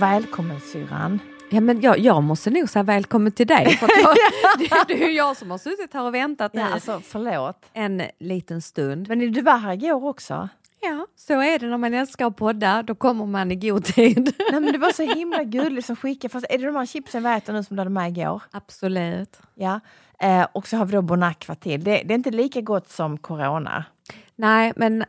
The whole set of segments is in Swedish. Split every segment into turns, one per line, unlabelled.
välkommen syrran.
Ja, men jag, jag måste nog säga välkommen till dig. För jag, det, det är jag som har suttit här och väntat
Ja, alltså, förlåt.
en liten stund.
Men du var här igår också.
Ja, så är det när man älskar att podda. Då kommer man i god tid.
Nej, men det var så himla gulligt som skickade. Fast är det de här chipsen vi äter nu som du hade med igår?
Absolut.
Ja. Eh, och så har vi då Bonacqua till. Det, det är inte lika gott som Corona.
Nej, men...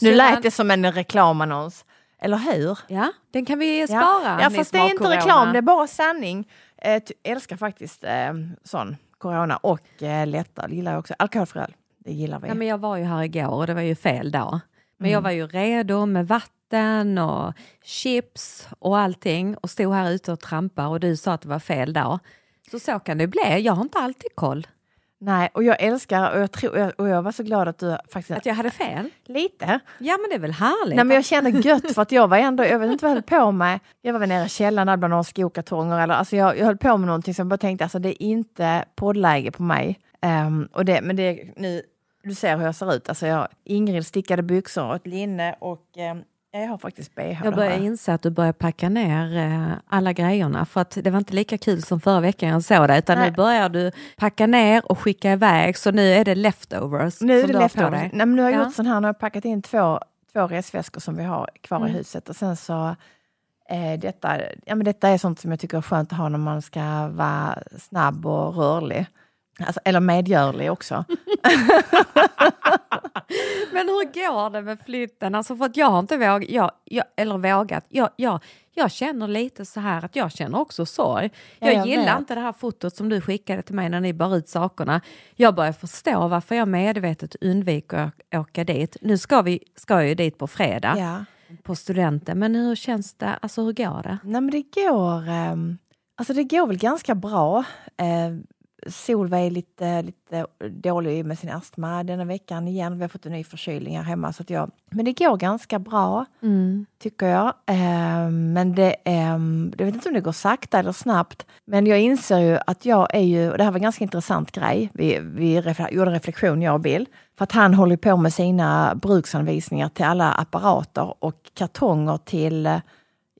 Nu lät det som en reklamannons. Eller hur?
Ja, den kan vi
Ja,
spara.
ja
ni
fast det är inte reklam, det är bara sanning. Eh, ty- älskar faktiskt eh, sån Corona och eh, lättöl gillar jag också. Alkoholfri öl, det gillar vi.
Ja, men jag var ju här igår och det var ju fel dag. Men
Mm.
jag var ju redo med vatten och chips och allting och stod här ute och trampade och du sa att det var fel dag. Så så kan det bli. Jag har inte alltid koll.
Nej, och jag älskar och jag, tror, och jag- var så glad att du faktiskt...
Att jag hade fel?
Lite.
Ja men det är väl härligt?
Nej, men jag kände gött för att jag var ändå, jag vet inte vad jag höll på med. Jag var väl nere i källaren bland några skokartonger eller alltså jag, jag höll på med någonting som jag bara tänkte alltså det är inte poddläge på mig. Ehm, och det, men det nu, du ser hur jag ser ut. Alltså jag, Ingrid stickade byxor och ett linne och ehm, jag har faktiskt bh.
Jag börjar inse att du börjar packa ner eh, alla grejerna för att det var inte lika kul som förra veckan jag såg det utan
Nej.
nu börjar du packa ner och skicka iväg så nu är det leftovers
Nu är det leftovers.
dig.
Nej, men nu har jag
Ja.
gjort sån här, nu har jag packat in två, två resväskor som vi har kvar i
Mm.
huset och sen så eh, detta, ja, men detta är sånt som jag tycker är skönt att ha när man ska vara snabb och rörlig. Alltså, eller medgörlig också.
Men hur går det med flytten? Alltså för att jag har inte vågat, jag, jag, eller vågat, jag, jag, jag känner lite så här att jag känner också sorg.
Ja,
Jag,
jag
gillar
vet.
inte det här fotot som du skickade till mig när ni bar ut sakerna. Jag börjar förstå varför jag medvetet undviker att åka dit. Nu ska, vi, ska jag ju dit på fredag
Ja.
på studenten, men hur känns det? Alltså hur går det?
Nej men det går, ehm, alltså det går väl ganska bra. Eh, Solveig är lite, lite dålig med sin astma denna veckan igen. Vi har fått en ny förkylning här hemma. Så jag, men det går ganska bra, tycker jag. Eh, men det, ehm, jag vet inte om det går sakta eller snabbt. Men jag inser ju att jag är ju, och det här var en ganska intressant grej. Vi, vi refle- gjorde en reflektion, jag och Bill. För att han håller på med sina bruksanvisningar till alla apparater och kartonger till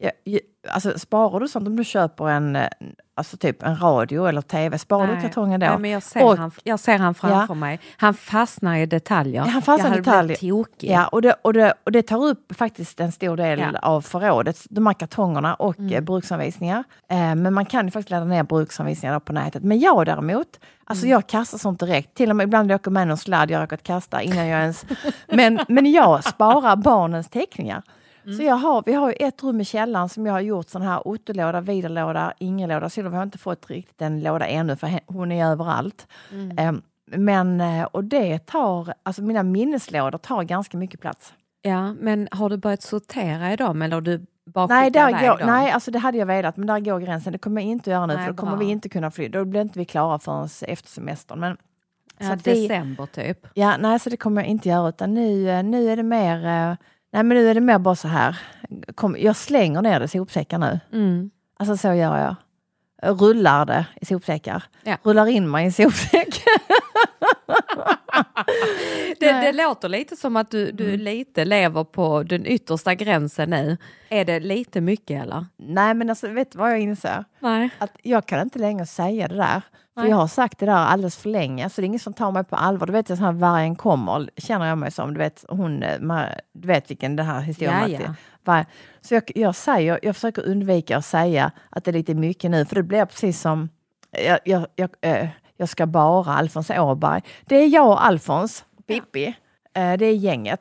Ja, ju- alltså, sparar du sånt om du köper en, eh, alltså typ en radio eller tv? Sparar du kartongen då?
Nej, men jag, ser
Och-
han, jag ser han framför
Ja.
mig. Han fastnar i detaljer.
Han fastnar i detaljer.
tokig.
Ja, och det, och, det, och det tar upp faktiskt en stor del
Ja.
av förrådet, de här kartongerna och
Mm.
eh, bruksanvisningar. Eh, men man kan ju faktiskt ladda ner bruksanvisningar på nätet. Men jag däremot, alltså
Mm.
jag kastar sånt direkt. Till och med ibland åker jag med någon sladd jag råkat kasta innan jag ens... Men, men jag sparar barnens teckningar.
Mm.
Så jag har, vi har ju ett rum i källaren som jag har gjort sån här Otto-låda, Vidar-låda, Inger-låda. Silver har inte fått riktigt en låda ännu för hon är överallt.
Mm.
Eh, men, eh, och det tar, alltså mina minneslådor tar ganska mycket plats.
Ja, men har du börjat sortera i dem eller har du bara
Nej, där går,
dem?
nej, alltså det hade jag velat, men där går gränsen. Det kommer jag inte göra nu,
Nej,
för då kommer
bra.
vi inte kunna fly. Då blir inte vi klara förrän efter semestern. Men, så
ja,
det,
december typ.
ja, nej, så det kommer jag inte göra, utan nu, eh, nu är det mer, eh, nej men nu är det mer bara så här. Kom, jag slänger ner det i sopsäckar nu.
Mm.
Alltså så gör jag. Rullar det i sopsäckar.
Ja.
Rullar in mig i en sopsäck.
Det, det låter lite som att du, du
Mm.
lite lever på den yttersta gränsen nu. Är det lite mycket eller?
nej men alltså, vet du vad jag inser?
Nej.
att jag kan inte längre säga det där. För jag har sagt det där alldeles för länge, så det är ingen som tar mig på allvar. Du vet, så här vargen kommer, känner jag mig som. Du vet, hon, eh, du vet vilken den här historien
Ja, ja.
Så jag, jag, säger, jag försöker undvika att säga att det är lite mycket nu, för det blir precis som jag, jag, jag, eh, jag ska bara Alfons Åberg. Det är jag och Alfons, Pippi, eh, det är gänget.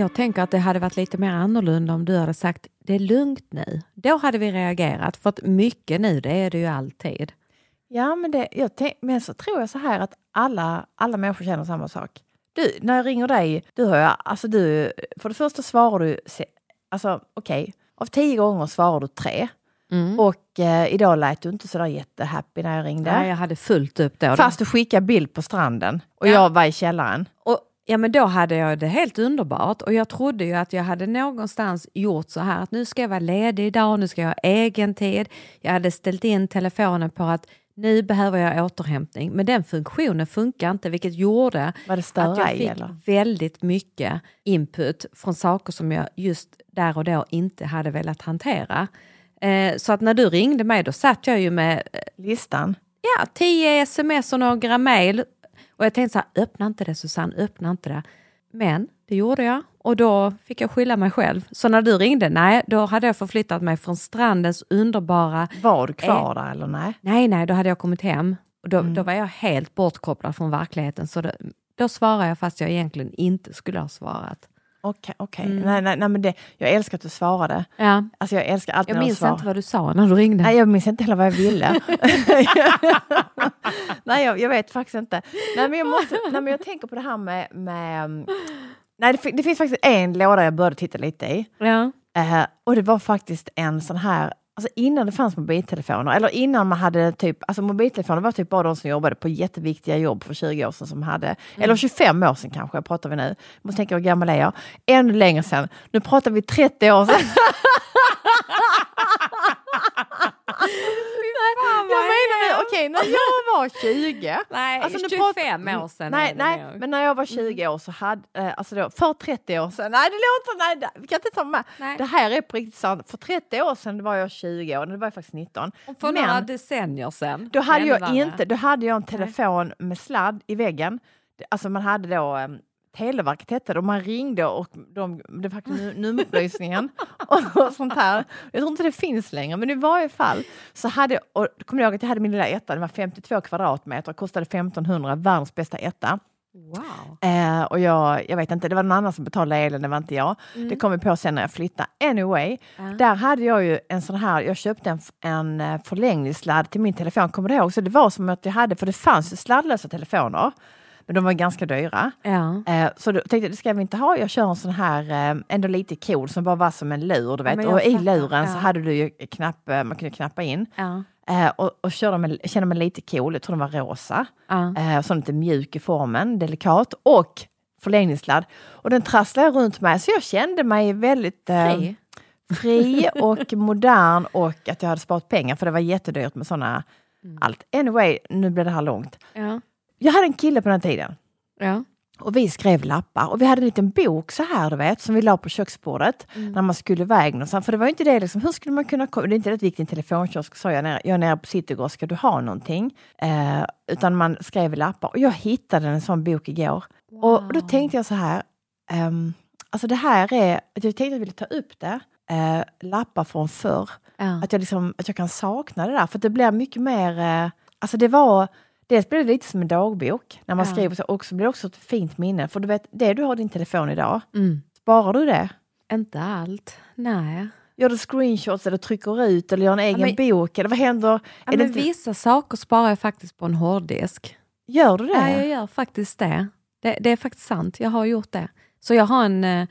Jag tänker att det hade varit lite mer annorlunda om du hade sagt det är lugnt nu. Då hade vi reagerat, för att mycket nu, det är det ju alltid.
Ja, men, det, jag tänk, men så tror jag så här att alla, alla människor känner samma sak. Du, när jag ringer dig, du har jag, alltså du, för det första svarar du, alltså okej, av tio gånger svarar du tre. Och eh, idag lät du inte sådär jättehappy när jag ringde.
Nej, jag hade fullt upp då.
Fast du skickade bild på stranden och
Ja.
jag var i källaren.
Och, ja, men då hade jag det helt underbart och jag trodde ju att jag hade någonstans gjort så här att nu ska jag vara ledig idag, nu ska jag ha egen tid. Jag hade ställt in telefonen på att nu behöver jag återhämtning, men den funktionen funkar inte, vilket gjorde att jag fick
eller?
väldigt mycket input från saker som jag just där och då inte hade velat hantera. Eh, så att när du ringde mig då satt jag ju med eh,
Listan.
ja, tio sms och några mejl. Och jag tänkte så här, öppna inte det Susanne, öppna inte det. Men det gjorde jag och då fick jag skylla mig själv. Så när du ringde, nej, då hade jag förflyttat mig från strandens underbara...
Var du kvar där eller nej?
Nej, nej, då hade jag kommit hem. Och då, då var jag helt bortkopplad från verkligheten. Så då, då svarade jag fast jag egentligen inte skulle ha svarat.
Okej, okej. Nej, nej, nej, men det, jag älskar att du svarade.
Ja.
Alltså jag älskar alltid
Jag
när
minns
svarar.
inte vad du sa när du ringde.
Nej, jag minns inte heller vad jag ville. nej, jag, jag vet faktiskt inte. Nej, men jag, måste, nej, men jag tänker på det här med... med um, nej, det, det finns faktiskt en låda jag började titta lite i.
Ja.
Eh, och det var faktiskt en sån här, alltså innan det fanns mobiltelefoner, eller innan man hade typ, alltså mobiltelefoner var typ bara de som jobbade på jätteviktiga jobb för 20 år sedan som hade, eller 25 år sedan kanske, pratar vi nu. Jag måste tänka hur gammal är jag? Ännu längre sedan. Nu pratar vi 30 år sedan. okej, när jag var 20.
Nej,
Alltså, nu
25
pratar-
år sedan
Nej, nej men när jag var 20 år så hade, eh, alltså då, för 30 år sedan, nej det låter, nej det- vi kan inte ta med.
Nej.
Det här är på riktigt sant. För 30 år sedan var jag 20 år, det var jag faktiskt 19.
För några
Men
decennier sedan.
då hade jag inte, då hade jag en telefon med sladd i väggen. Alltså man hade då um, Televerket hette det och man ringde och de, det var nummerupplysningen och, sånt här. Jag tror inte det finns längre men i varje fall så hade jag, och kommer du ihåg att jag hade min lilla etta, den var 52 kvadratmeter, kostade 1500, världens bästa etta.
Wow.
Eh, och jag, jag vet inte, det var någon annan som betalade elen, det var inte jag.
Mm.
Det kom vi på sen när jag flyttade. Anyway, där hade jag ju en sån här, jag köpte en, en eh, förlängningssladd till min telefon, kommer du ihåg? Så det var som att jag hade, för det fanns ju sladdlösa telefoner, men de var ganska dyra.
Ja.
Eh, så då tänkte jag, det ska vi inte ha. Jag kör en sån här, eh, ändå lite cool, som bara var som en lur, du vet. och i luren så hade du ju knapp, eh, man kunde knappa in. Och och körde med, kände mig lite cool, jag tror den var rosa.
Ja.
Så lite mjuk i formen, delikat. Och förlängningssladd. Och den trasslade runt med, så jag kände mig väldigt eh,
Fri.
fri och modern och att jag hade sparat pengar, för det var jättedyrt med sådana allt. Anyway, nu blev det här långt.
Ja.
Jag hade en kille på den tiden.
Ja.
Och vi skrev lappar och vi hade en liten bok så här du vet som vi la på köksbordet när man skulle iväg någonstans. För det var inte det liksom, hur skulle man kunna komma? Det är inte rätt viktigt en telefonkiosk sa jag, nere, jag är nere på Citygård, ska du ha någonting? Eh, utan man skrev lappar och jag hittade en sån bok igår. Och, och då tänkte jag så här, ehm, alltså det här är, att jag tänkte att jag ville ta upp det, eh, lappar från förr.
Ja.
Att jag, liksom, att jag kan sakna det där, för det blir mycket mer... Eh, alltså det var... Dels blir det lite som en dagbok när man
Ja.
skriver så, och så blir det också ett fint minne. För du vet, det du har i din telefon idag,
Mm.
Sparar du det?
Inte allt, nej.
Gör du screenshots eller trycker ut eller gör en egen
men-
bok? Eller vad händer?
Ja, men
inte,
Vissa saker sparar jag faktiskt på en hårddisk.
gör du det?
Ja, jag gör faktiskt det. det. Det är faktiskt sant, jag har gjort det. Så jag har en, eh,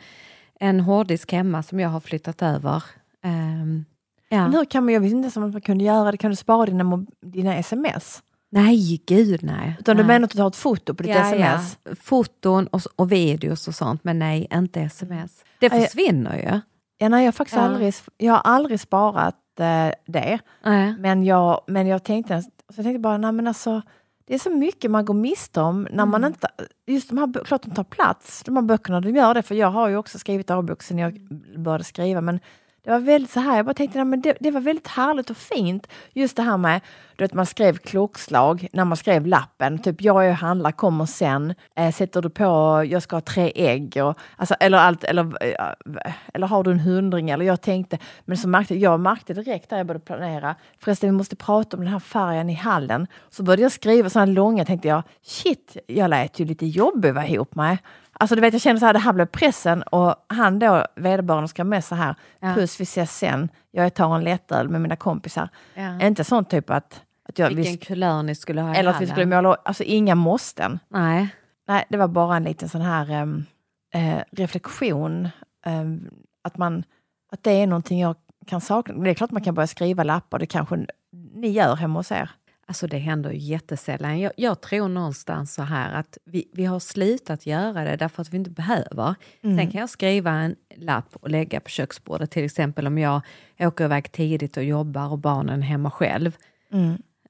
en hårddisk hemma som jag har flyttat över. Ehm, ja.
Men hur kan man, jag visste inte ens om man kunde göra det. Kan du spara dina, dina sms?
Nej, gud nej.
Utan du
nej.
menar att du tar ett foto på ditt
ja,
sms?
Ja. Foton och, och videos och sånt, men nej, inte sms. Det
jag-
försvinner ju.
Ja, nej, jag, har faktiskt
Ja.
aldrig, jag har aldrig sparat eh, det.
Nej.
Men jag, men jag tänkte, så jag tänkte bara, nej men alltså, det är så mycket man går miste om när man
Mm.
inte, just de här, klart de tar plats, de här böckerna, de gör det, för jag har ju också skrivit dagbok sen jag började skriva, men det var väldigt så här, jag bara tänkte, men det, det var väldigt härligt och fint, just det här med, du vet man skrev klockslag när man skrev lappen, typ jag är och handlar, kommer sen, eh, sätter du på, jag ska ha tre ägg, och, alltså, eller allt, eller, eh, eller har du en hundring, eller jag tänkte, men så märkte jag märkte direkt när jag började planera, förresten vi måste prata om den här färgen i hallen, så började jag skriva sådana långa, tänkte jag, shit, jag lät ju lite jobbig att vara ihop med. Alltså du vet, jag kände så här, det här blev pressen och han då, vederbörande, ska med så här,
Ja.
puss vi ses sen, jag tar en lättöl med mina kompisar.
Ja.
Inte sån typ att, att jag,
Vilken
vi,
kulör ni skulle ha i
eller att vi skulle måla, alltså inga måsten.
Nej.
Nej, det var bara en liten sån här em, eh, reflektion. em, att, man, att det är någonting jag kan sakna. Det är klart man kan börja skriva lappar, det kanske ni gör hemma hos er.
Alltså det händer ju jättesällan. Jag, jag tror någonstans så här att vi, vi har slutat göra det därför att vi inte behöver. Sen kan jag skriva en lapp och lägga på köksbordet, till exempel om jag åker iväg tidigt och jobbar och barnen är hemma själv.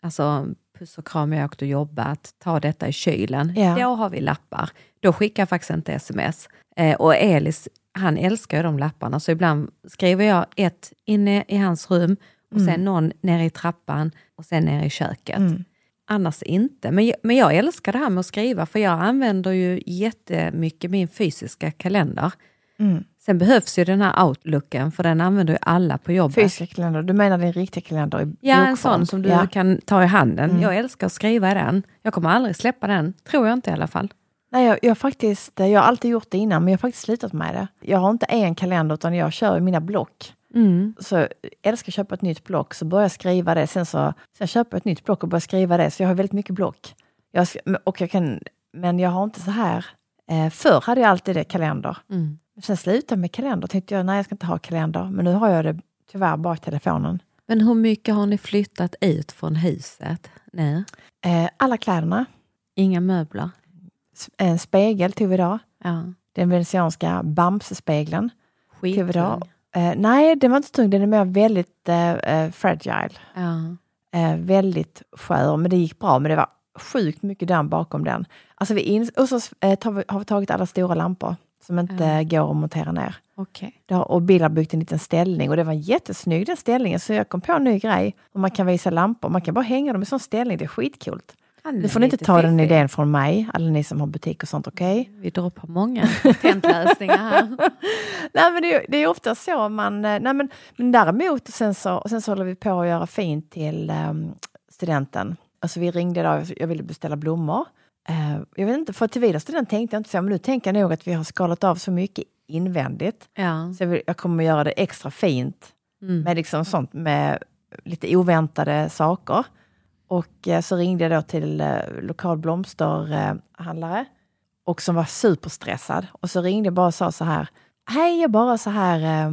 Alltså puss och kram, jag har åkt och jobbat, ta detta i kylen.
Ja.
Då har vi lappar. Då skickar jag faktiskt inte sms. Eh, och Elis, han älskar ju de lapparna, så ibland skriver jag ett inne i hans rum och sen någon nere i trappan och sen nere i köket. Annars inte. Men jag, men jag älskar det här med att skriva, för jag använder ju jättemycket min fysiska kalender. Sen behövs ju den här outlooken, för den använder ju alla på jobbet.
Fysiska kalender, du menar din riktiga kalender i
Ja, en
bokform?
sån som du
Ja.
kan ta i handen. Jag älskar att skriva i den. Jag kommer aldrig släppa den, tror jag inte i alla fall.
Nej, jag, jag, faktiskt, jag har alltid gjort det innan, men jag har faktiskt slutat med det. Jag har inte en kalender, utan jag kör i mina block.
Mm.
Så jag älskar att köpa ett nytt block, så börjar jag skriva det. Sen, så, sen köper jag ett nytt block och börjar skriva det. Så jag har väldigt mycket block. Jag, och jag kan, men jag har inte så här... Eh, förr hade jag alltid det, kalender.
Mm.
Sen slutade jag med kalender. Tänkte jag, nej jag ska inte ha kalender. Men nu har jag det tyvärr bara i telefonen.
Men hur mycket har ni flyttat ut från huset nu?
Eh, alla kläderna.
Inga möbler?
En spegel tog vi idag.
Ja.
Den venetianska Bamse-spegeln.
Skittung.
Eh, nej, den var inte tung. Den är mer väldigt eh, eh, fragile.
Ja.
Eh, väldigt skör, men det gick bra. Men det var sjukt mycket damm bakom den. Alltså vi ins- och så eh, vi, har vi tagit alla stora lampor som inte
Ja.
går att montera ner. Det har, och Bill har byggt en liten ställning och det var jättesnygg den ställningen. Så jag kom på en ny grej. Och man kan visa lampor, man kan bara hänga dem i sån ställning. Det är skitcoolt. Nu får ni inte ta den idén från mig, alla ni som har butik och sånt, okej?
Vi droppar många patentlösningar här.
Nej men det, är- det är ofta så man... eh, Nej, men, men däremot, och sen så, och sen så håller vi på att göra fint till ehm, studenten. Alltså vi ringde idag, jag ville beställa blommor. Eh, jag vet inte, för till vidare student tänkte jag inte så, men nu tänker jag nog att vi har skalat av så mycket invändigt.
Ja.
Så jag, vill, jag kommer att göra det extra fint
Mm.
med liksom sånt med lite oväntade saker. Och eh, så ringde jag då till eh, lokal blomsterhandlare och som var superstressad. Och så ringde jag bara och sa så här, hej jag bara så här, eh,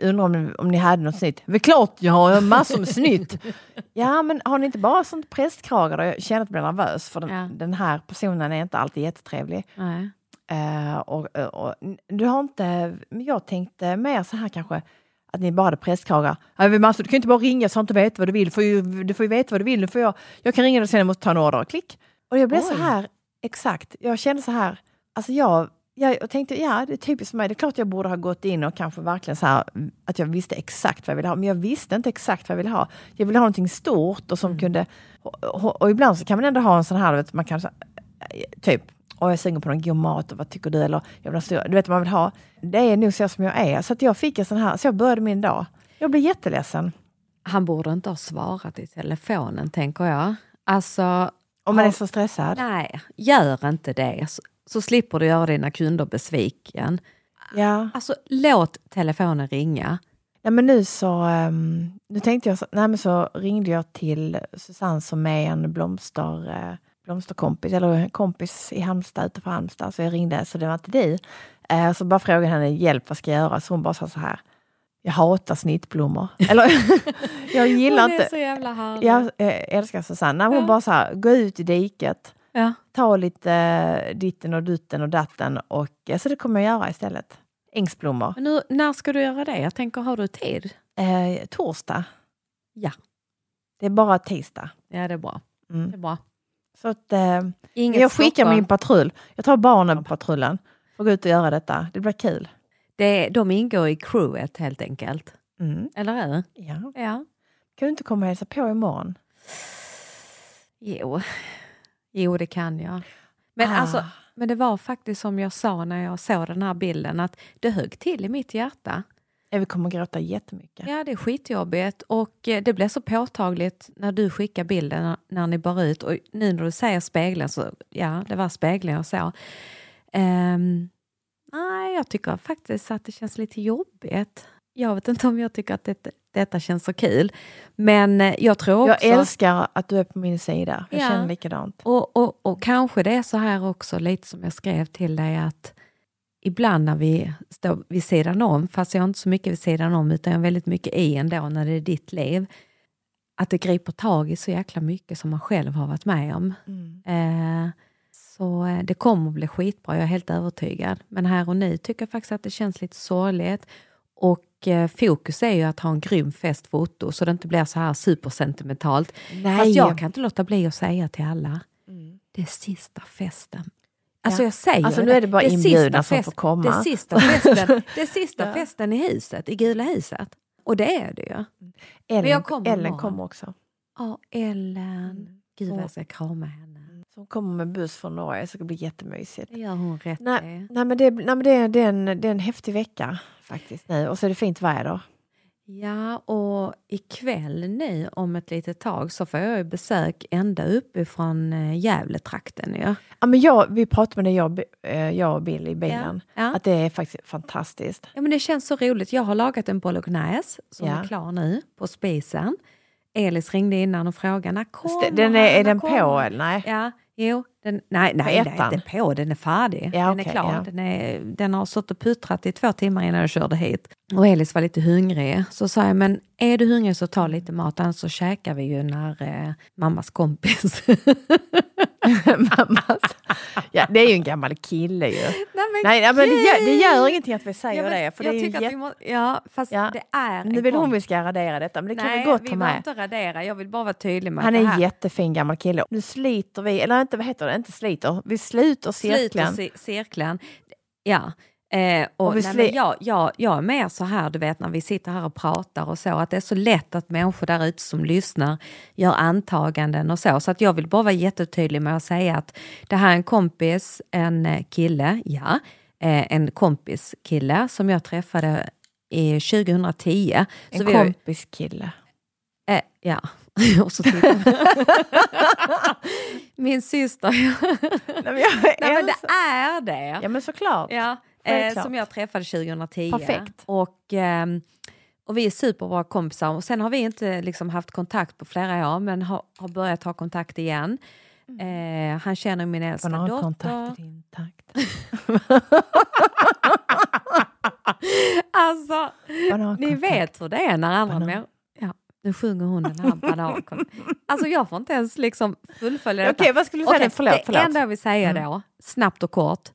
undrar om, om ni hade något snitt? Är klart jag har massor med snitt! ja men har ni inte bara sånt prästkragar? då? Jag känner att jag blir nervös för den,
Ja.
den här personen är inte alltid jättetrevlig. Eh, och, och, och, du har inte, men jag tänkte mer så här kanske, att ni bara hade men alltså, du kan ju inte bara ringa så att du inte vet vad du vill. Du får ju, du får ju veta vad du vill. Får jag, jag kan ringa dig sen, jag måste ta en order. Klick! Och jag blev så
Oj.
här, exakt. Jag kände så här, alltså jag, jag, tänkte, ja det är typiskt för mig. Det är klart jag borde ha gått in och kanske verkligen så här, att jag visste exakt vad jag ville ha. Men jag visste inte exakt vad jag ville ha. Jag ville ha någonting stort och som kunde, och, och, och ibland så kan man ändå ha en sån här, vet, man kan så, typ, och jag sugen på någon god mat och vad tycker du? Eller jag vill ha du vet vad man vill ha. Det är nog så som jag är. Så jag fick en sån här, så jag började min dag. Jag blev jätteledsen.
Han borde inte ha svarat i telefonen, tänker jag. Alltså,
Om man är så stressad.
nej, gör inte det. Så, så slipper du göra dina kunder besviken.
Ja.
Alltså låt telefonen ringa.
ja, men nu så... ehm, nu tänkte jag... Så, nej, men så ringde jag till Susanne som är en blomster, eh, blomsterkompis, eller en kompis i Halmstad, utanför Halmstad. Så jag ringde, så det var inte dig. Eh, så bara frågade henne hjälp, vad ska jag göra? Så hon bara sa så här. Jag hatar snittblommor. Eller, jag gillar
Hon är
inte...
så jävla härlig.
Jag älskar Susanne. Hon
Ja.
bara så här, gå ut i diket,
Ja.
ta lite eh, ditten och dutten och datten och eh, så det kommer jag göra istället. Ängsblommor.
Men nu, när ska du göra det? Jag tänker, har du tid?
Eh, torsdag.
Ja.
Det är bara tisdag.
Ja, det är bra. Det
Mm.
är bra.
Så att, eh,
Inget
jag skickar
Stockholm.
min patrull. Jag tar barnen på patrullen och går ut och göra detta. Det blir kul.
Det, de ingår i crewet helt enkelt.
Mm.
Eller hur?
Ja.
Ja.
Kan du inte komma och hälsa på imorgon?
Jo. jo, det kan jag. Men,
Ah.
alltså, men det var faktiskt som jag sa när jag såg den här bilden, att det högg till i mitt hjärta.
Vi kommer gråta jättemycket.
Ja, det är skitjobbigt och eh, det blev så påtagligt när du skickade bilden när, ni bar ut. Och nu när du säger spegeln så, ja, det var spegeln jag såg. Ehm, nej, jag tycker faktiskt att det känns lite jobbigt. Jag vet inte om jag tycker att det, detta känns så kul. Men eh, jag tror också...
Jag älskar att du är på min sida. Jag
Ja.
känner likadant.
Och, och, och kanske det är så här också, lite som jag skrev till dig, att ibland när vi står vid sidan om, fast jag är inte så mycket vid sidan om, utan jag är väldigt mycket i ändå när det är ditt liv, att det griper tag i så jäkla mycket som man själv har varit med om.
Mm.
Eh, så eh, det kommer att bli skitbra, jag är helt övertygad. Men här och nu tycker jag faktiskt att det känns lite sorgligt. Och eh, fokus är ju att ha en grym festfoto så det inte blir så här supersentimentalt.
Nej.
Fast jag kan inte låta bli att säga till alla,
Mm.
det är sista festen. Alltså
Ja.
jag säger
Alltså, nu är det bara
är
inbjudna som får komma.
Det är sista festen, det sista
Ja.
festen i huset, i Gula huset. Och det är det ju.
Ellen,
jag kommer
Ellen kommer också.
Ja, Ellen. Gud vad jag ska krama henne.
Hon kommer med buss från Norge så det blir jättemysigt.
Det gör hon rätt
Nej, nej, men, det, nej, men det, är, det, är en, det är en häftig vecka faktiskt nu och så är det fint väder.
Ja, och ikväll nu om ett litet tag så får jag ju besök ända uppifrån eh, Gävletrakten. Ja.
Ja, men jag, vi pratade med det jag, eh, jag och Bill i bilen,
Ja.
att det är faktiskt fantastiskt.
Ja, men det känns så roligt. Jag har lagat en bolognese som
Ja.
är klar nu på spisen. Elis ringde innan och frågade när kommer
Den är, är den på
kommer?"
eller? Nej.
Ja, jo. Den, nej, nej, den är på. Den är färdig.
Ja,
den är
okej,
klar.
ja.
Den, är, den har suttit och puttrat i två timmar innan jag körde hit. Och Elis var lite hungrig. Så sa jag, men är du hungrig så ta lite mat, annars så käkar vi ju när eh, mammas kompis.
Mammas. Ja, det är ju en gammal kille ju.
nej, men,
Nej, nej, men det gör, det gör ingenting att vi säger
Ja, men
det. För
jag
det är
tycker att vi må, ja, fast
Ja.
det är
Nu vill hon vi ska radera detta, men det kan
Nej,
vi gott
vi
ta med.
inte radera. Jag vill bara vara tydlig med
Han är en jättefin gammal kille. Nu sliter vi, eller inte vad heter det, inte sliter, vi sluter cirkeln.
Sluter ci- cirkeln. Ja. Eh, och
Och
nej, men jag, jag, jag är mer så här, du vet när vi sitter här och pratar och så, att det är så lätt att människor där ute som lyssnar gör antaganden och så. Så att jag vill bara vara jättetydlig med att säga att det här är en kompis, en eh, kille, ja, eh, en kompis kille som jag träffade i 2010.
En
så ju-
kompiskille.
Eh, ja. och så tittar Min syster.
Nej,
Nej, men det är det.
Ja men såklart.
Ja, eh, som jag träffade 2010.
Perfekt.
Och, ehm, och vi är superbra kompisar. Och sen har vi inte liksom haft kontakt på flera år, men har, har börjat ha kontakt igen. Eh, han känner min äldsta dotter.
i din takt.
Alltså, ni vet hur det är när andra människor... Nu sjunger hon den här banankontakten. Alltså jag får inte ens liksom fullfölja detta.
Okej, vad skulle du säga?
Okej,
förlåt,
det
förlåt.
enda jag vill säga
Mm.
då, snabbt och kort.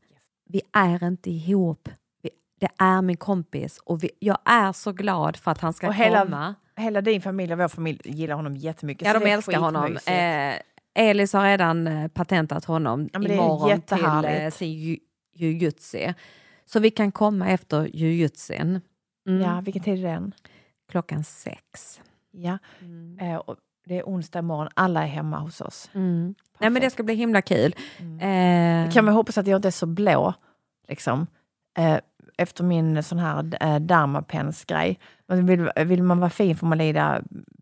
Vi är inte ihop. Vi, det är min kompis och vi, jag är så glad för att han ska
Och hela-
komma.
Hela din familj och vår familj gillar honom jättemycket.
Ja, de
det
älskar honom. Eh, Elis har redan eh, patentat honom
Ja, det
imorgon till eh, sin ju- jujutsu. Så vi kan komma efter jujutsin. Mm.
Ja, vilken tid är den?
Klockan sex.
Ja,
Mm.
eh, och det är onsdag imorgon. Alla är hemma hos oss.
Mm. Nej, men det ska bli himla kul.
Mm.
Eh,
Kan man hoppas att jag inte är så blå, liksom. Eh, efter min sån här eh, Dermapens-grej. Men Vill, vill man vara fin får man lida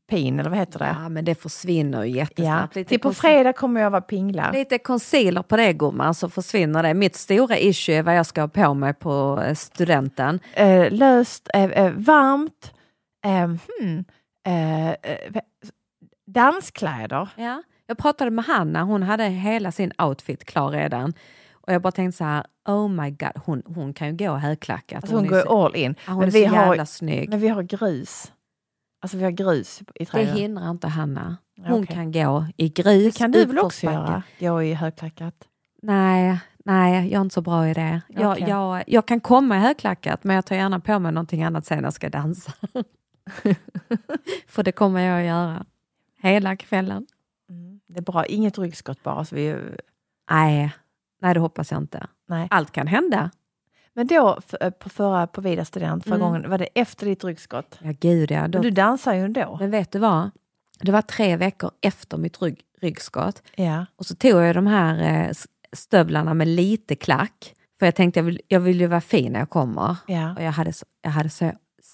pin eller vad heter det?
Ja, men det försvinner ju
Ja.
jättesnabbt. Lite
Till på fredag kommer jag vara pingla.
Lite concealer på det gumman så försvinner det. Mitt stora issue är vad jag ska ha på mig på eh, studenten.
Eh, löst, eh, eh, varmt, eh, hmm, eh, eh, danskläder.
Ja. Jag pratade med Hanna, hon hade hela sin outfit klar redan. Och jag bara tänkte så här, oh my god, hon, hon kan ju gå högklackat.
Alltså hon
är
går
så,
all in.
ja, hon
men,
är
vi
så
har,
jävla snygg.
men vi har grus. Alltså vi har grus i
Det
trädgården.
hindrar inte Hanna. Hon
Okej.
kan gå i grus,
Det kan du väl också göra? Gå i högklackat?
Nej, nej, jag är inte så bra i det. Jag,
Okej.
jag, jag kan komma i högklackat men jag tar gärna på mig någonting annat sen när jag ska dansa. För det kommer jag att göra. Hela kvällen.
Mm. Det är bra, inget ryggskott bara. Så vi,
Nej, nej det hoppas jag inte.
nej.
Allt kan hända.
Men då f- på, förra, på Vida student, förra
Mm.
gången, var det efter ditt ryggskott?
Ja, gud ja. Då,
Men du dansar ju ändå.
Men vet du vad? Det var tre veckor efter mitt rygg, ryggskott.
Ja.
Och så tog jag de här eh, stövlarna med lite klack. För jag tänkte jag vill, jag vill ju vara fin när jag kommer.
Ja.
Och jag hade, så, jag hade så,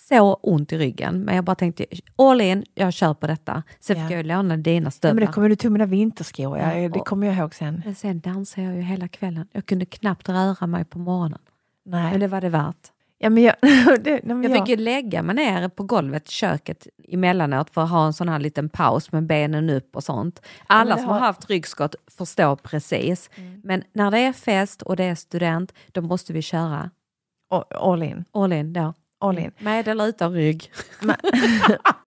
så ont i ryggen. Men jag bara tänkte all in, jag kör på detta. Sen fick
Ja.
jag ju låna dina
Ja, men
stövlar.
det kommer du tog mina vinterskor, ja,
Ja,
det kommer jag ihåg sen.
Men sen dansade jag ju hela kvällen. Jag kunde knappt röra mig på morgonen.
Nej.
Men det var det värt.
ja, men jag, det, men
Jag
jag,
fick ju lägga mig ner på golvet i köket emellanåt för att ha en sån här liten paus med benen upp och sånt. Alla
det
som
har-
haft ryggskott förstår precis. Men när det är fest och det är student, då måste vi köra
all, in.
all in då.
All in.
Med eller utan rygg.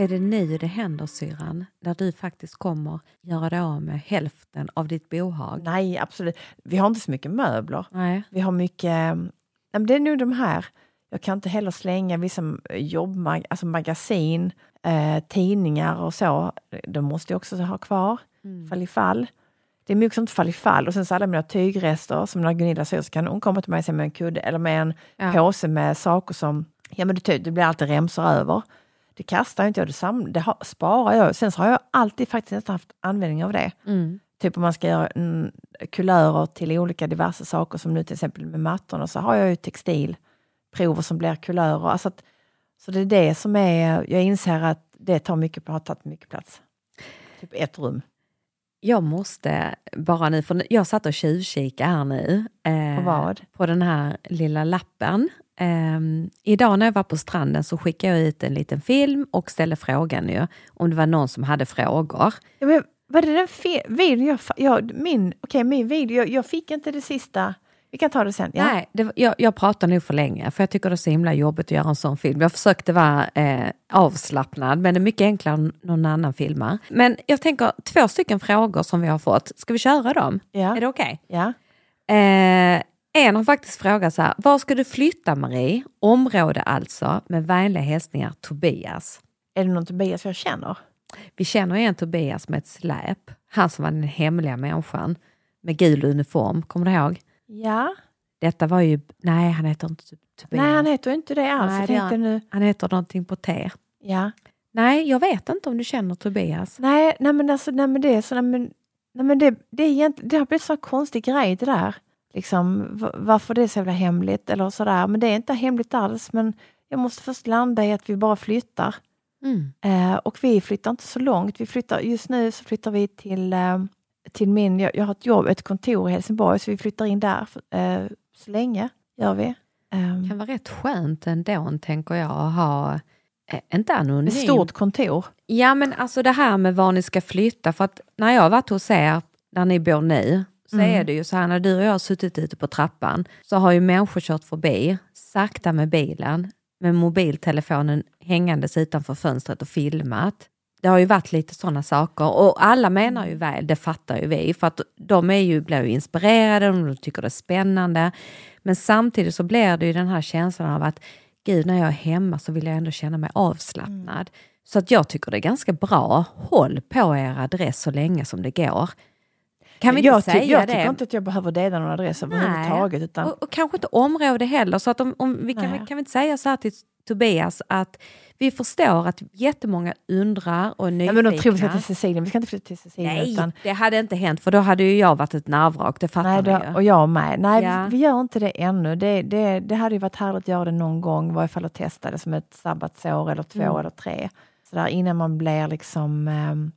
Är det nu det händer syrran? Där du faktiskt kommer göra dig av med hälften av ditt bohag?
Nej, absolut. Vi har inte så mycket möbler.
Nej.
Vi har mycket... Nej, men det är nog de här. Jag kan inte heller slänga vissa jobbmag, alltså magasin, eh, tidningar och så. De måste jag också ha kvar, fall i fall. Det är mycket sånt fall i fall. Och sen så alla mina tygrester, som när Gunilla säger så kan hon komma till mig med en kudde eller med en
Ja.
påse med saker som, ja men det, det blir alltid remsor över. Det kastar inte jag, det, sam, det har, sparar jag. Sen så har jag alltid faktiskt nästan haft användning av det.
Mm.
Typ om man ska göra mm, kulörer till olika diverse saker som nu till exempel med mattorna så har jag ju textilprover som blir kulörer. Alltså att, så det är det som är, jag inser att det tar mycket, har tagit mycket plats. Typ ett rum.
Jag måste bara nu, för jag satt och tjuvkikade här nu. eh,
På vad?
På den här lilla lappen. Ehm, idag när jag var på stranden så skickade jag ut en liten film och ställde frågan ju, om det var någon som hade frågor.
Ja, men, var det den fe- videon jag, jag, min, okej, min video, jag, jag fick inte det sista. Vi kan ta det sen. Ja.
Nej, det, jag, jag pratar nog för länge för jag tycker det är så himla jobbigt att göra en sån film. Jag försökte vara eh, avslappnad men det är mycket enklare än någon annan filmar. Men jag tänker två stycken frågor som vi har fått. Ska vi köra dem?
Ja.
Är det okej?
Ja.
Eh, en har faktiskt frågat så här, var ska du flytta Marie? Område alltså, med vänliga hälsningar Tobias.
Är det någon Tobias jag känner?
Vi känner igen Tobias med ett släp. Han som var den hemliga människan med gul uniform, kommer du ihåg?
Ja.
Detta var ju, nej han heter inte Tobias.
Nej, han heter inte det alls.
Nej, det han.
nu,
Han heter någonting på T.
ja.
Nej, jag vet inte om du känner Tobias.
Nej, nej men alltså, nej men det är så, nej men, nej men det, det, är egent, det har blivit så konstig grej det där. Liksom, varför det är så jävla hemligt eller sådär. Men det är inte hemligt alls. Men jag måste först landa i att vi bara flyttar.
Mm.
Eh, och vi flyttar inte så långt. Vi flyttar, just nu så flyttar vi till, eh, till min, jag, jag har ett jobb, ett kontor i Helsingborg, så vi flyttar in där eh, så länge. Gör vi.
Det kan vara rätt skönt ändå, tänker jag, att ha, eh, inte anonym.
ett stort kontor.
Ja, men alltså det här med var ni ska flytta, för att när jag har varit hos er, där ni bor nu, så
Mm.
är det ju så här när du och jag har suttit ute på trappan, så har ju människor kört förbi, sakta med bilen, med mobiltelefonen hängandes utanför fönstret och filmat. Det har ju varit lite sådana saker och alla menar ju väl, det fattar ju vi, för att de är ju, blir ju inspirerade och de tycker det är spännande. Men samtidigt så blir det ju den här känslan av att gud, när jag är hemma så vill jag ändå känna mig avslappnad. Så att jag tycker det är ganska bra, håll på er adress så länge som det går. Kan vi inte
jag,
säga
jag
det?
tycker inte att jag behöver dela någon adress överhuvudtaget. Utan,
Och, och kanske inte område heller. Så att om, om vi kan,
Nej.
kan vi inte säga så här till Tobias att vi förstår att jättemånga undrar och är nyfikna.
men de tror vi ska till Sicilien. Vi ska inte flytta till Sicilien.
Nej,
utan,
det hade inte hänt för då hade ju jag varit ett nervvrak, det fattar
nej, det,
ju.
och jag med. Nej,
Ja.
vi, vi gör inte det ännu. Det, det, det hade ju varit härligt att göra det någon gång, i varje fall att testa det som ett sabbatsår eller två
Mm.
eller tre. Så där, innan man blir liksom ehm,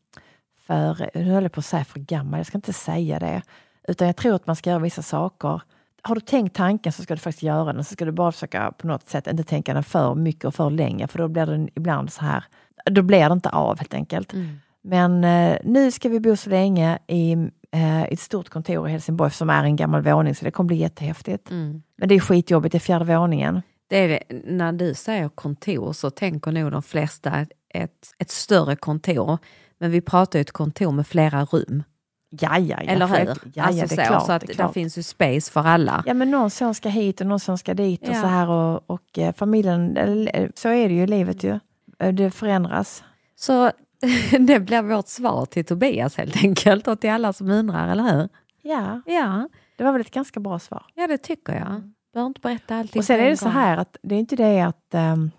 för, nu höll jag på att säga för gammal, jag ska inte säga det. Utan jag tror att man ska göra vissa saker. Har du tänkt tanken så ska du faktiskt göra den. Så ska du bara försöka på något sätt inte tänka den för mycket och för länge. För då blir den ibland så här, då blir det inte av helt enkelt.
Mm.
Men eh, nu ska vi bo så länge i eh, ett stort kontor i Helsingborg som är en gammal våning, så det kommer bli jättehäftigt.
Mm.
Men det är skitjobbigt, det är fjärde våningen.
Det är det. När du säger kontor så tänker nog de flesta ett, ett, ett större kontor. Men vi pratar ju ett kontor med flera rum.
Ja, ja, ja.
Eller hur?
Ja,
alltså
det är
så,
klart.
så att
det klart.
finns ju space för alla.
Ja, men någon son ska hit och någon son ska dit och
Ja.
så här och, och eh, familjen, eller, så är det ju i livet ju. Eh, Det förändras.
Så det blir vårt svar till Tobias helt enkelt och till alla som undrar, eller hur?
Ja,
Ja,
det var väl ett ganska bra svar.
ja det tycker jag. Behöver inte berätta allting
Och sen är det så här att det är inte det att ehm,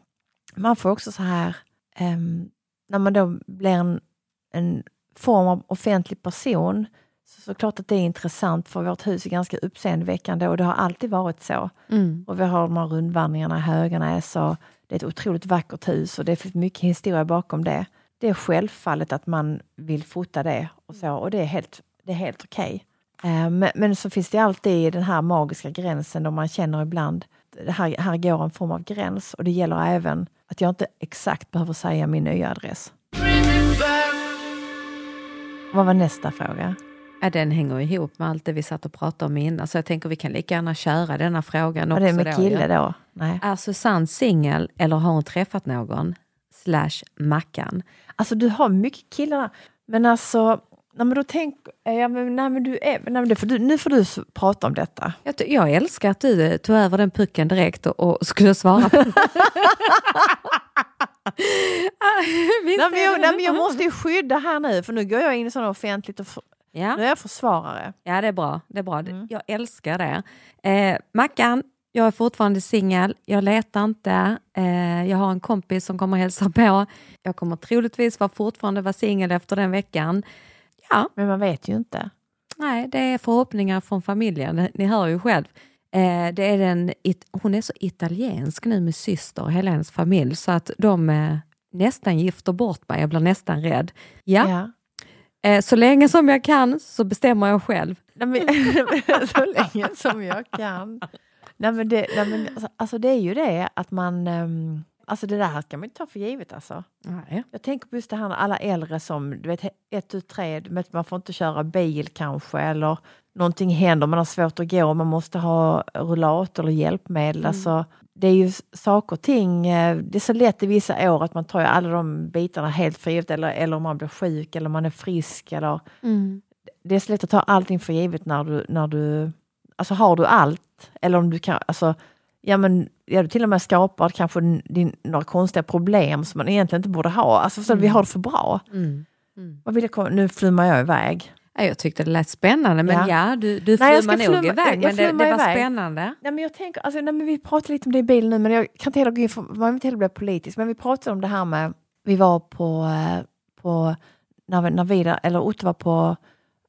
man får också så här, ehm, när man då blir en, en form av offentlig person, så såklart att det är intressant för vårt hus är ganska uppseendeväckande och det har alltid varit så.
Mm.
Och vi har de här rundvandringarna i Höganäs och det är ett otroligt vackert hus och det finns mycket historia bakom det. Det är självfallet att man vill fota det och så och det är helt, det är helt okej. Eh, Men, men så finns det alltid den här magiska gränsen då man känner ibland här, här går en form av gräns och det gäller även att jag inte exakt behöver säga min nya adress. Vad var nästa fråga?
Ja, den hänger ihop med allt det vi satt och pratade om innan, så jag tänker vi kan lika gärna köra denna frågan
Var
också.
det med kille då? Nej.
Är Susanne singel eller har hon träffat någon? Slash Mackan.
Alltså du har mycket killar. Men alltså, nej, men då tänk, ja, men, nej, men du är, nej, men får du, nu får du prata om detta.
Jag, jag älskar att du eh, tog över den pucken direkt och, och skulle svara på
Nej, men jag, nej, men jag måste ju skydda här nu, för nu går jag in i sådana offentligt och för,
Ja.
nu är jag försvarare.
Ja, det är bra. Det är bra.
Mm.
Jag älskar det. Eh, Mackan, jag är fortfarande singel. Jag letar inte. Eh, jag har en kompis som kommer hälsa på. Jag kommer troligtvis vara fortfarande vara singel efter den veckan. Ja,
Men man vet ju inte.
nej, det är förhoppningar från familjen. Ni hör ju själv. Eh, det är den, it- hon är så italiensk nu med syster och hela hennes familj så att de, eh, nästan gifter bort mig, jag blir nästan rädd. Ja,
Ja.
Eh, så länge som jag kan så bestämmer jag själv.
Så länge som jag kan. Nej, men det, nej, men, alltså, alltså, det är ju det att man... ehm, alltså det där kan man inte ta för givet. Alltså.
Nej.
Jag tänker på just det här med alla äldre som, du vet, ett, tu, tre, vet, man får inte köra bil kanske eller någonting händer, man har svårt att gå, man måste ha rullator eller hjälpmedel. Alltså, det är ju saker och ting, eh, det är så lätt i vissa år att man tar ju alla de bitarna helt för givet eller, eller om man blir sjuk eller man är frisk eller det är så lätt att ta allting för givet när du, när du alltså har du allt eller om du kan, alltså ja men ja, du till och med skapar kanske din, några konstiga problem som man egentligen inte borde ha. Alltså så vi har det för bra.
Mm.
Vad vill jag? Nu flummar jag iväg.
Ja, Jag tyckte det lät spännande, men
Ja.
ja, du, du
Nej,
flummar nog
flumma-
iväg, men det, det var
iväg.
spännande.
Nej, men jag tänker, alltså, nej, men vi pratade lite om det i bilen nu, men jag kan inte heller gå in för, man vill inte heller bli politisk, men vi pratade om det här med, vi var på, eh, på när, vi- när vi, eller Otto var på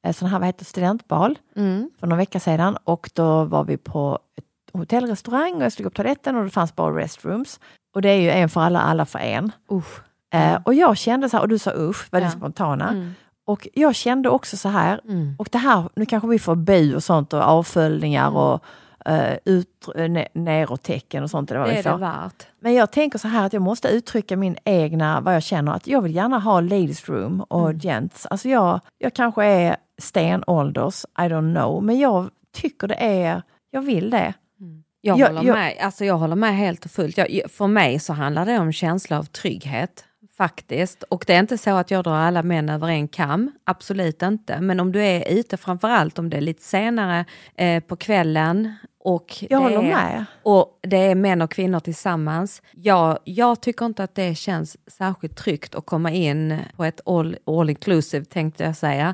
eh, sån här, vad heter studentbal
Mm.
för några veckor sedan och då var vi på ett hotellrestaurang och jag stod upp på toaletten och det fanns bara restrooms. Och det är ju en för alla, alla för en.
Usch.
Eh, och jag kände så här, och du sa usch, väldigt
Ja.
spontana.
Mm.
Och jag kände också så här,
Mm.
och det här, nu kanske vi får bu och sånt och avföljningar
Mm.
och uh, ut, uh, neråt-tecken och sånt. eller vad
Det är det värt.
Men jag tänker så här att jag måste uttrycka min egna, vad jag känner, att jag vill gärna ha ladies room och
Mm.
gents. Alltså jag, jag kanske är stenålders, I don't know, men jag tycker det är, jag vill det.
Jag,
Jag-
håller
jag-
med, alltså jag håller med helt och fullt. Jag, för mig så handlar det om känsla av trygghet. Faktiskt. Och det är inte så att jag drar alla män över en kam. Absolut inte. Men om du är ute, framförallt om det är lite senare eh, på kvällen och
Jag
det
håller
är,
med.
och det är män och kvinnor tillsammans. Jag, jag tycker inte att det känns särskilt tryggt att komma in på ett all, all inclusive tänkte jag säga.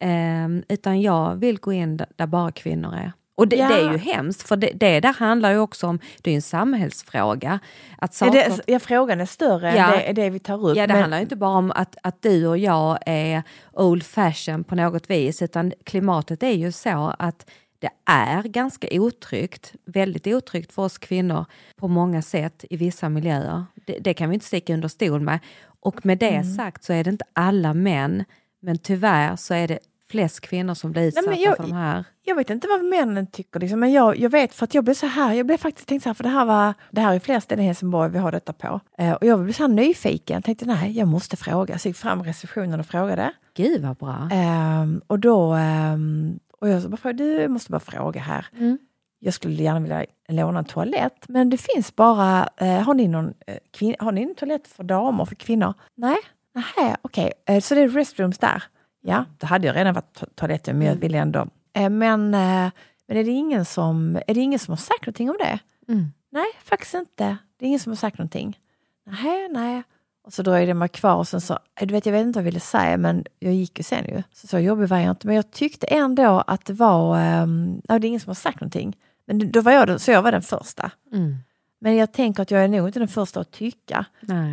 Ehm, utan jag vill gå in där bara kvinnor är. Och det,
Ja.
det är ju hemskt, för det, det där handlar ju också om, det är en samhällsfråga. Att
Är
saker,
det, ja, frågan är större
Ja.
än det, är det vi tar upp.
Ja, det
men-
handlar inte bara om att, att du och jag är old fashion på något vis, utan klimatet är ju så att det är ganska otryggt, väldigt otryggt för oss kvinnor på många sätt i vissa miljöer. Det, det kan vi inte sticka under stol med. Och med det
Mm.
sagt så är det inte alla män, men tyvärr så är det flest kvinnor som blir utsatta
men jag-
för de här.
Jag vet inte vad männen tycker, liksom, men jag, jag vet för att jag blev så här, jag blev faktiskt tänkt så här, för det här var, det här är flera ställen i Helsingborg vi har detta på. Eh, och jag blev så här nyfiken, jag tänkte nej, jag måste fråga. Så jag gick fram i receptionen och frågade.
Gud vad bra.
Ehm, och då, ehm, och jag så bara frågade, du jag måste bara fråga här.
Mm.
Jag skulle gärna vilja låna en toalett, men det finns bara, eh, har, ni någon, eh, har ni en toalett för damer, för kvinnor? Nej, nej, okej, Eh, så det är restrooms där. Ja, då hade jag redan varit to- toaletten, men jag ville ändå. Eh, men eh, men är, det ingen som, är det ingen som har sagt någonting om det?
Mm.
Nej, faktiskt inte. Det är ingen som har sagt någonting. Nej, nej. Och så dröjde mig kvar och sen så, eh, du vet jag vet inte vad jag ville säga men jag gick ju sen ju. Så, så jobbig var jag inte. Men jag tyckte ändå att det var, um, det är ingen som har sagt någonting. Men då var jag, så jag var den första.
Mm.
Men jag tänker att jag är nog inte den första att tycka.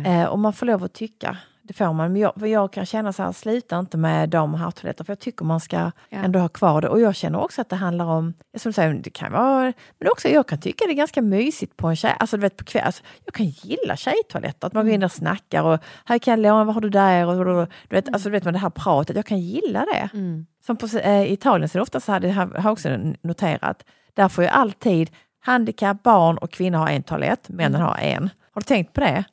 Eh, och man får lov att tycka. Det får man. Men jag, jag kan känna så här, sluta inte med och herrtoaletter. För jag tycker man ska
Ja.
ändå ha kvar det. Och jag känner också att det handlar om, som du säger, det kan vara, men också jag kan tycka det är ganska mysigt på en tjej, alltså du vet på kväll, alltså, jag kan gilla tjejtoaletter, att man går in och snackar och här kan jag låna, vad har du där? Och, du vet, alltså du vet man det här pratet, jag kan gilla det.
Mm.
Som på eh, Italien så är det ofta så här, det har jag också noterat, där får ju alltid handikapp, barn och kvinnor ha en toalett, männen har en. Har du tänkt på det?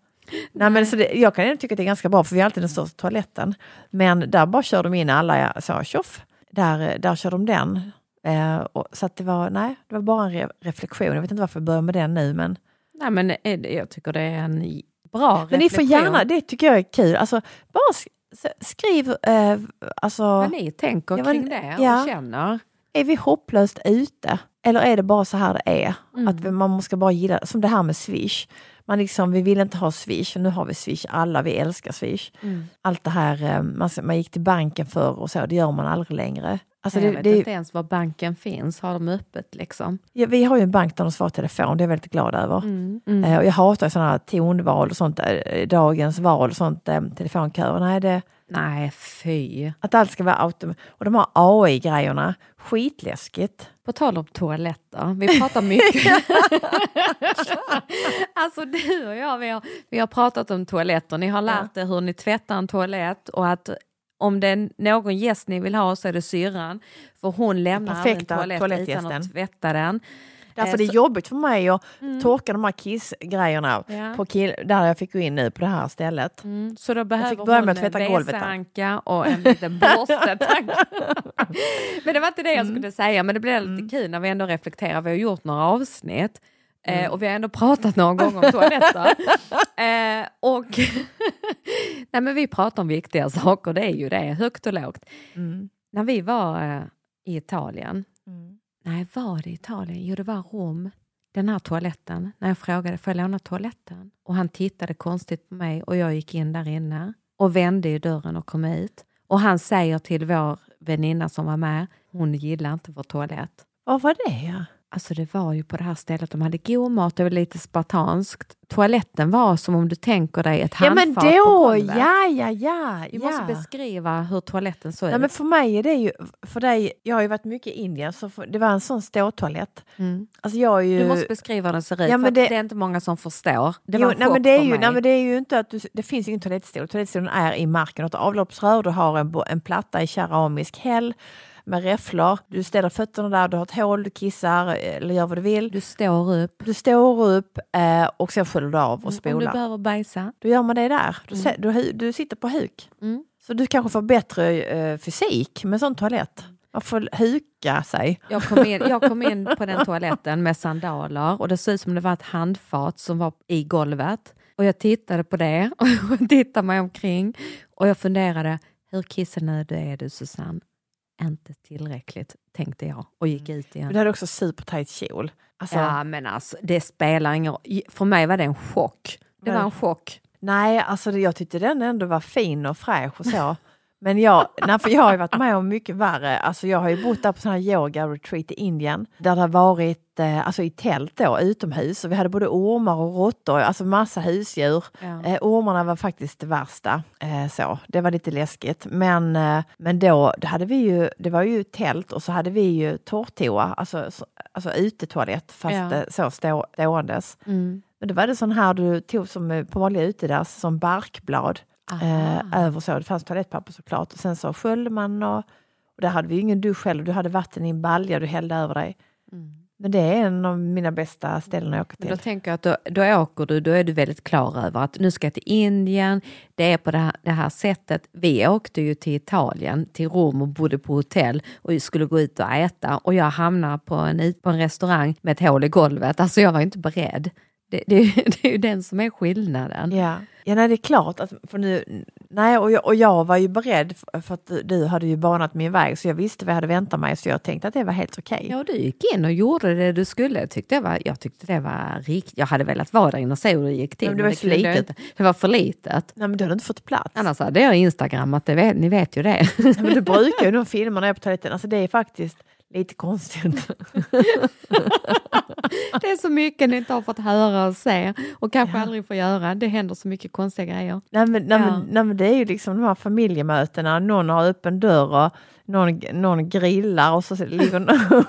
Nej, men så det, jag kan ändå tycka att det är ganska bra för vi har alltid den största toaletten. Men där bara kör de in alla, så tjoff, där, där kör de den. Eh, och, så det var, nej, det var bara en re reflektion. Jag vet inte varför jag börjar med den nu men
Nej, men det- jag tycker det är en bra
Men ni får
reflektion.
gärna, det tycker jag är kul. Alltså, bara sk skriv, eh, alltså,
Vad ni tänker
Ja, men-
kring det och
ja.
känner.
är vi hopplöst ute? Eller är det bara så här det är?
Mm.
Att man måste bara gilla, som det här med Swish. Man liksom, vi vill inte ha Swish, och nu har vi Swish, alla vi älskar Swish.
Mm.
Allt det här, eh, man, man gick till banken för och så, det gör man aldrig längre. Alltså
jag
det,
vet
det,
inte ens var banken finns, har de öppet liksom?
ja, vi har ju en bank där de svarar telefon, det är jag väldigt glad över.
Mm.
Eh, och jag hatar sådana här tonval och sånt, eh, dagens val och sånt, telefonköer. Nej, det,
Nej, fy.
Att allt ska vara automatiskt. Och de här AI-grejerna, skitläskigt.
På tal om toaletter, vi pratar mycket. alltså du och jag, vi har, vi har pratat om toaletter. Ni har lärt er hur ni tvättar en toalett och att om det är någon gäst ni vill ha så är det syrran. För hon lämnar en toalett utan att tvätta den.
Därför
Eh,
det är jobbigt för mig att torka de här kissgrejerna
Ja.
på kill- där jag fick gå in nu på det här stället.
Mm, så då behöver
börja
hon
med att tvätta golvet.
WC-anka och en liten borste. tack. men det var inte det jag
Mm.
skulle säga, men det blev lite kul när vi ändå reflekterar. Vi har gjort några avsnitt
Mm.
eh, och vi har ändå pratat några gånger om toaletter. eh, och Nej, men vi pratar om viktiga saker, det är ju det, högt och lågt.
Mm.
När vi var eh, i Italien,
Mm
nej var det Italien? Jo det var Rom. Den här toaletten, när jag frågade får jag låna toaletten? Och han tittade konstigt på mig och jag gick in där inne och vände i dörren och kom ut. Och han säger till vår väninna som var med, hon gillar inte vår toalett.
Vad var det? Ja?
Alltså det var ju på det här stället, de hade god mat, det var lite spartanskt. Toaletten var som om du tänker dig ett
Ja men
handfat på
då,
golvet.
ja ja ja.
Vi
ja.
måste beskriva hur toaletten såg ut.
men för mig är det ju, för dig, jag har ju varit mycket i Indien, så för, det var en sån ståtoalett.
Mm.
Alltså jag ju...
Du måste beskriva hur den ser ut,
Ja, men det-
det... är inte många som förstår. Det var
jo,
en
nej, men det är ju, nej, men det är ju inte att du, det finns ingen toalettstol. Toalettstolen är i marken. Du har ett avloppsrör, du har en, en platta i keramisk häll med räfflor. Du ställer fötterna där, du har ett hål, du kissar eller gör vad du vill.
Du står upp.
Du står upp eh, och sen sköljer du av och
Om du
spolar.
behöver bajsa.
Då gör man det där. Du, se- du, du sitter på huk.
Mm.
Så du kanske får bättre eh, fysik med sån toalett. Man får huka sig.
Jag kom, in, jag kom in på den toaletten med sandaler och det såg ut som det var ett handfat som var i golvet. Och jag tittade på det och tittade mig omkring och jag funderade, hur kissenödig är du Susanne? Inte tillräckligt, tänkte jag och gick ut igen.
Men du hade också supertajt kjol. Alltså,
Ja men alltså det spelar ingen roll. För mig var det en chock. Det var en chock.
Nej, alltså jag tyckte den ändå var fin och fräsch och så. Men jag, nej, för jag har ju varit med om mycket värre. Alltså jag har ju bott där på sån här yoga retreat i Indien där det har varit eh, alltså i tält då, utomhus. Och vi hade både ormar och råttor, alltså massa husdjur.
Ja.
Eh, ormarna var faktiskt det värsta. Eh, så. Det var lite läskigt. Men, eh, men då, då hade vi ju, det var ju tält och så hade vi ju torrtoa, alltså, så, alltså utetoalett fast
Ja.
eh, så stå, ståendes.
Mm.
Men då var det sån här du tog som eh, på vanliga utedass, som barkblad eh, över så. Det fanns toalettpapper såklart och sen så sköljde man och, och där hade vi ingen dusch själv. Du hade vatten i en balja du hällde över dig. Men det är en av mina bästa ställen att åka
Men då
till.
tänker jag att då, då åker du, då är du väldigt klar över att nu ska jag till Indien, det är på det här, det här sättet. Vi åkte ju till Italien, till Rom och bodde på hotell och skulle gå ut och äta och jag hamnar på en, på en restaurang med ett hål i golvet. Alltså jag var inte beredd. Det, det, det är ju den som är skillnaden.
Ja, ja nej, det är klart. Att, för nu, nej, och, jag, och jag var ju beredd för, för att du, hade ju banat min väg så jag visste vad jag hade väntat mig så jag tänkte att det var helt okej.
Ja, du gick in och gjorde det du skulle. Jag tyckte det var, jag tyckte det var riktigt. Jag hade velat vara där inne och se hur det gick till.
Men det var
men jag
litet.
inte. Det var för litet.
Nej men du hade inte fått plats.
Annars hade jag instagrammat, det ni vet ju det.
Nej, men du brukar ju de filmerna på toaletten, alltså det är faktiskt lite konstigt.
Det är så mycket ni inte har fått höra och se och kanske aldrig får göra. Det händer så mycket konstiga grejer.
Nej men, nej,
Ja.
men, nej men det är ju liksom de här familjemötena, någon har öppen dörr och någon, någon grillar och så ligger någon...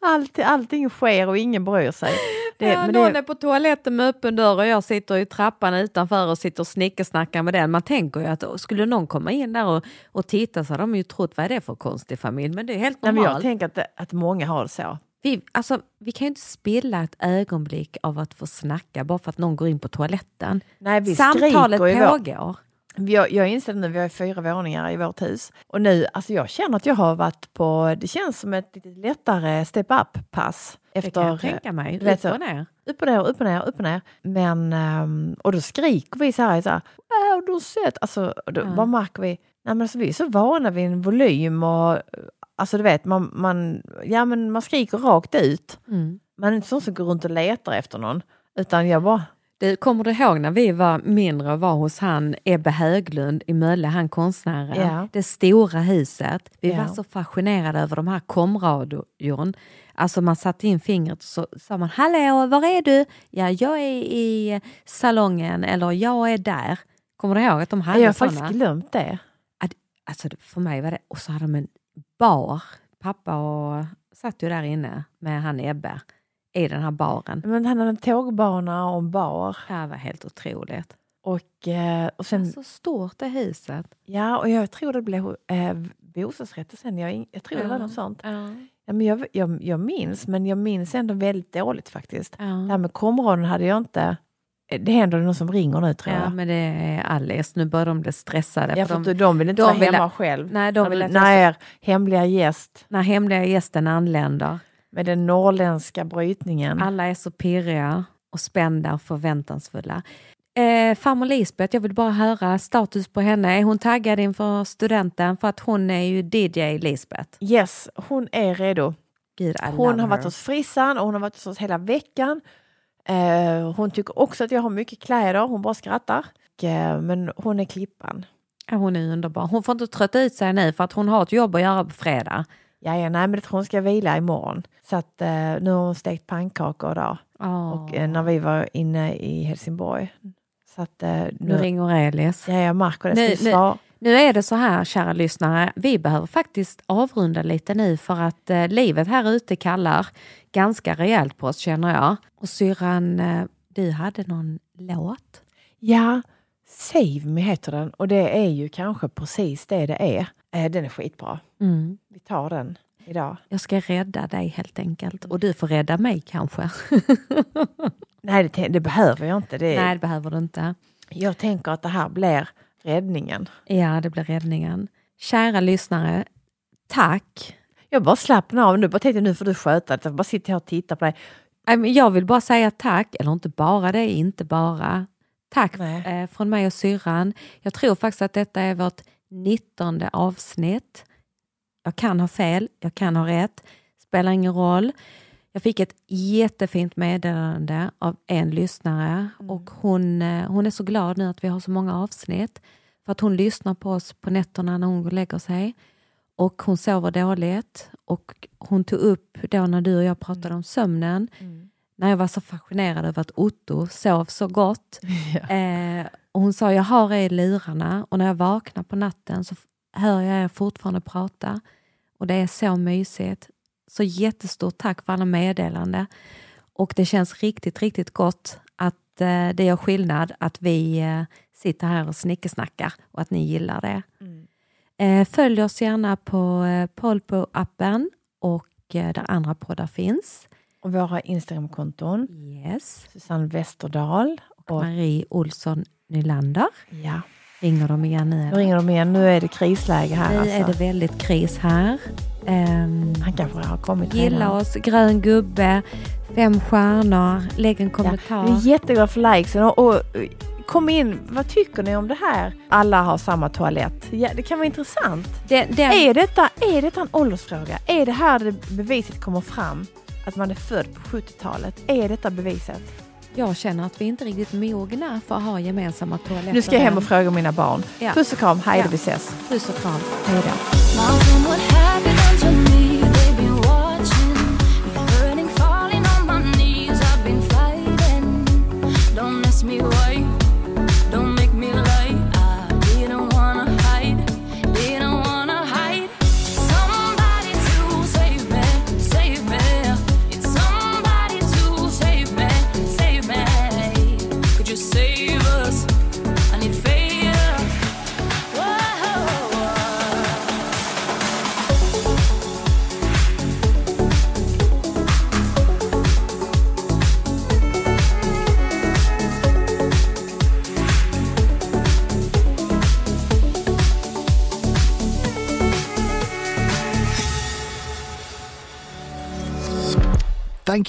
Allt, allting sker och ingen bryr sig. Det,
ja,
men
någon
det,
är på toaletten med öppen dörr och jag sitter i trappan utanför och sitter och snickesnackar med den. Man tänker ju att skulle någon komma in där och, och titta så hade de ju trott vad är det för konstig familj. Men det är helt
nej, men jag
normalt.
tänker att, att många har det så.
Vi, alltså, vi kan ju inte spilla ett ögonblick av att få snacka bara för att någon går in på toaletten.
Nej, vi
Samtalet
i vår,
pågår.
Jag, jag inser nu, vi har fyra våningar i vårt hus. Och nu, alltså jag känner att jag har varit på, det känns som ett lite lättare step-up-pass.
Det kan jag
Efter,
tänka mig. Upp och ner.
upp och ner, upp och ner, upp och ner. Men, ehm, och då skriker vi så här, så här "Äh, har du sett? Alltså, då,
Ja.
vad märker vi? Nej, men alltså, vi är så vana vid en volym och alltså du vet, man, man, ja, men man skriker rakt ut.
Mm.
Man är inte sån som går runt och letar efter någon. Utan jag bara,
Du, kommer du ihåg när vi var mindre och var hos han Ebbe Höglund i Mölle, han konstnären?
Ja.
Det stora huset. Vi
Ja.
var så fascinerade över de här komradion. Alltså man satte in fingret och så sa man Hallå, var är du? Ja, jag är i salongen eller jag är där. Kommer du ihåg att de hade
jag har
såna?
faktiskt glömt det.
Alltså det- för mig var det, och så hade de en bar. Pappa och satt ju där inne med han Ebbe i den här baren.
Men han hade en tågbana och en bar.
Det var helt otroligt.
Och, eh, och sen,
Så stort det huset.
ja, och jag tror det blev eh, bostadsrätter sen. Jag, jag tror det var något sånt.
Ja.
Ja, men jag, jag, jag minns, men jag minns ändå väldigt dåligt faktiskt.
Ja.
Det här med komradion hade jag inte... Det händer någon som ringer nu tror
Ja,
jag.
men det är Alice. Nu börjar de bli stressade.
Ja,
för de,
de, vill inte
de
vara
vill-
hemma själv.
nej, de vill att
när
jag
er hemliga gäst
när hemliga gästen anländer.
Med den norrländska brytningen.
Alla är så pirriga och spända och förväntansfulla. Eh, farmor Lisbeth, jag vill bara höra status på henne. Är hon taggad inför studenten? För att hon är ju DJ Lisbeth.
Yes, hon är redo.
Gud, I
Hon har varit hos frissan och hon har varit hos oss hela veckan. Eh, hon tycker också att jag har mycket kläder, hon bara skrattar. Eh, men hon är klippan.
Ja, hon är underbar. Hon får inte trötta ut sig nu för att hon har ett jobb att göra på fredag.
Ja, ja, nej men det tror hon ska vila imorgon. Så att eh, nu har hon stekt pannkakor idag.
Åh.
Och eh, när vi var inne i Helsingborg. Så att eh,
Nu
nu...
ringer Elis.
Ja, jag märker det.
Nu- nu-? Nu är det så här, kära lyssnare, vi behöver faktiskt avrunda lite nu för att eh, livet här ute kallar ganska rejält på oss känner jag. Och syrran, eh, du hade någon låt?
Ja, Save Me heter den och det är ju kanske precis det det är. Eh, den är skitbra.
Mm.
Vi tar den idag.
Jag ska rädda dig helt enkelt och du får rädda mig kanske.
Nej, det, det behöver jag inte. Det,
Nej, det behöver du inte.
Jag tänker att det här blir räddningen.
Ja, det blir räddningen. Kära lyssnare, tack.
Jag bara slappnar av nu. Bara tänkte nu får du sköta det. Jag bara sitter här och tittar på dig.
Jag vill bara säga tack, eller inte bara det, inte bara. Tack
Nej.
eh, från mig och syrran. Jag tror faktiskt att detta är vårt 19 avsnitt. Jag kan ha fel, jag kan ha rätt, spelar ingen roll. Jag fick ett jättefint meddelande av en lyssnare och hon, eh, hon är så glad nu att vi har så många avsnitt. För att hon lyssnar på oss på nätterna när hon går och lägger sig. Och hon sover dåligt. Och hon tog upp då när du och jag pratade om sömnen. När jag var så fascinerad över att Otto sov så gott. Eh, och hon sa, jag har er i lurarna och när jag vaknar på natten så hör jag er fortfarande prata. Och det är så mysigt. Så jättestort tack för alla meddelande. Och det känns riktigt, riktigt gott att eh, det gör skillnad att vi eh, sitter här och snickesnackar och att ni gillar det. Eh, följ oss gärna på eh, Polpo-appen och eh, där andra poddar finns.
Och våra Instagramkonton.
Yes.
Susanne Westerdahl. Och,
Marie Olsson Nylander.
ja,
Ringer de igen nu? eller?
ringer de igen. Nu är det krisläge här.
Nu
alltså.
är det väldigt kris här. Ehm,
Han kanske har kommit
gilla
redan.
oss, grön gubbe, fem stjärnor, lägg en
Ja,
kommentar.
vi är jätteglada för likesen. Och, och, kom in, vad tycker ni om det här? Alla har samma toalett. Ja, det kan vara intressant.
Den, den,
Är, detta, är detta en åldersfråga? Är det här det beviset kommer fram? Att man är född på 70-talet? Är detta beviset?
Jag känner att vi inte är riktigt mogna för att ha gemensamma toaletter.
Nu ska jag hem och fråga mina barn.
Ja.
Puss och kram, hej
Ja.
då, vi ses.
Puss och kram.
Hej då.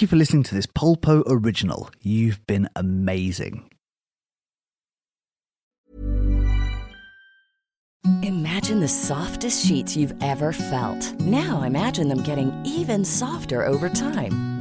You for listening to this Polpo original. You've been amazing.
Imagine Imagine the softest sheets you've ever felt. Now imagine them getting even softer over time.